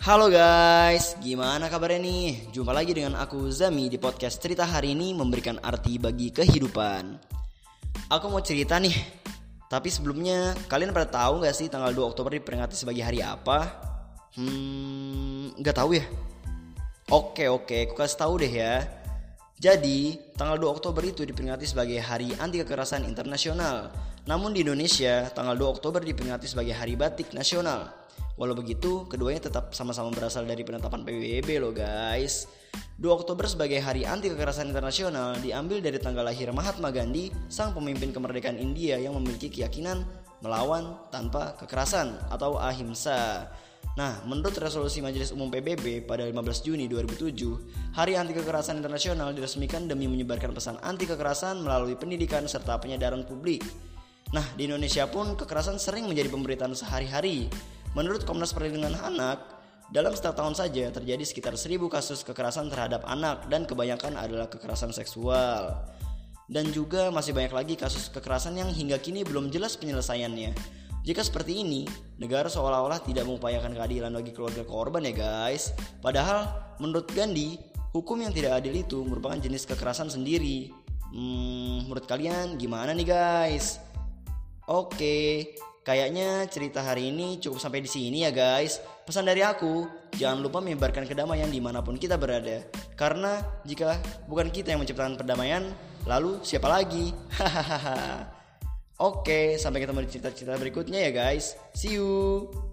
Halo guys, gimana kabarnya nih? Jumpa lagi dengan aku Zami di podcast cerita hari ini memberikan arti bagi kehidupan. Aku mau cerita nih, tapi sebelumnya kalian pada tahu gak sih tanggal 2 Oktober diperingati sebagai hari apa? Hmm, nggak tahu ya? Oke oke, aku kasih tahu deh ya. Jadi, tanggal 2 Oktober itu diperingati sebagai Hari Anti Kekerasan Internasional. Namun di Indonesia, tanggal 2 Oktober diperingati sebagai Hari Batik Nasional. Walau begitu, keduanya tetap sama-sama berasal dari penetapan PBB loh guys. 2 Oktober sebagai Hari Anti Kekerasan Internasional diambil dari tanggal lahir Mahatma Gandhi, sang pemimpin kemerdekaan India yang memiliki keyakinan melawan tanpa kekerasan atau ahimsa. Nah, menurut resolusi Majelis Umum PBB pada 15 Juni 2007, Hari Anti Kekerasan Internasional diresmikan demi menyebarkan pesan anti kekerasan melalui pendidikan serta penyadaran publik. Nah, di Indonesia pun kekerasan sering menjadi pemberitaan sehari-hari, Menurut Komnas Perlindungan Anak, dalam setiap tahun saja terjadi sekitar 1000 kasus kekerasan terhadap anak dan kebanyakan adalah kekerasan seksual. Dan juga masih banyak lagi kasus kekerasan yang hingga kini belum jelas penyelesaiannya. Jika seperti ini, negara seolah-olah tidak mengupayakan keadilan bagi keluarga korban ya guys. Padahal menurut Gandhi, hukum yang tidak adil itu merupakan jenis kekerasan sendiri. Hmm, menurut kalian gimana nih guys? Oke, Kayaknya cerita hari ini cukup sampai di sini ya guys. Pesan dari aku, jangan lupa menyebarkan kedamaian di mana pun kita berada. Karena jika bukan kita yang menciptakan perdamaian, lalu siapa lagi? Hahaha. Oke, sampai ketemu di cerita-cerita berikutnya ya guys. See you.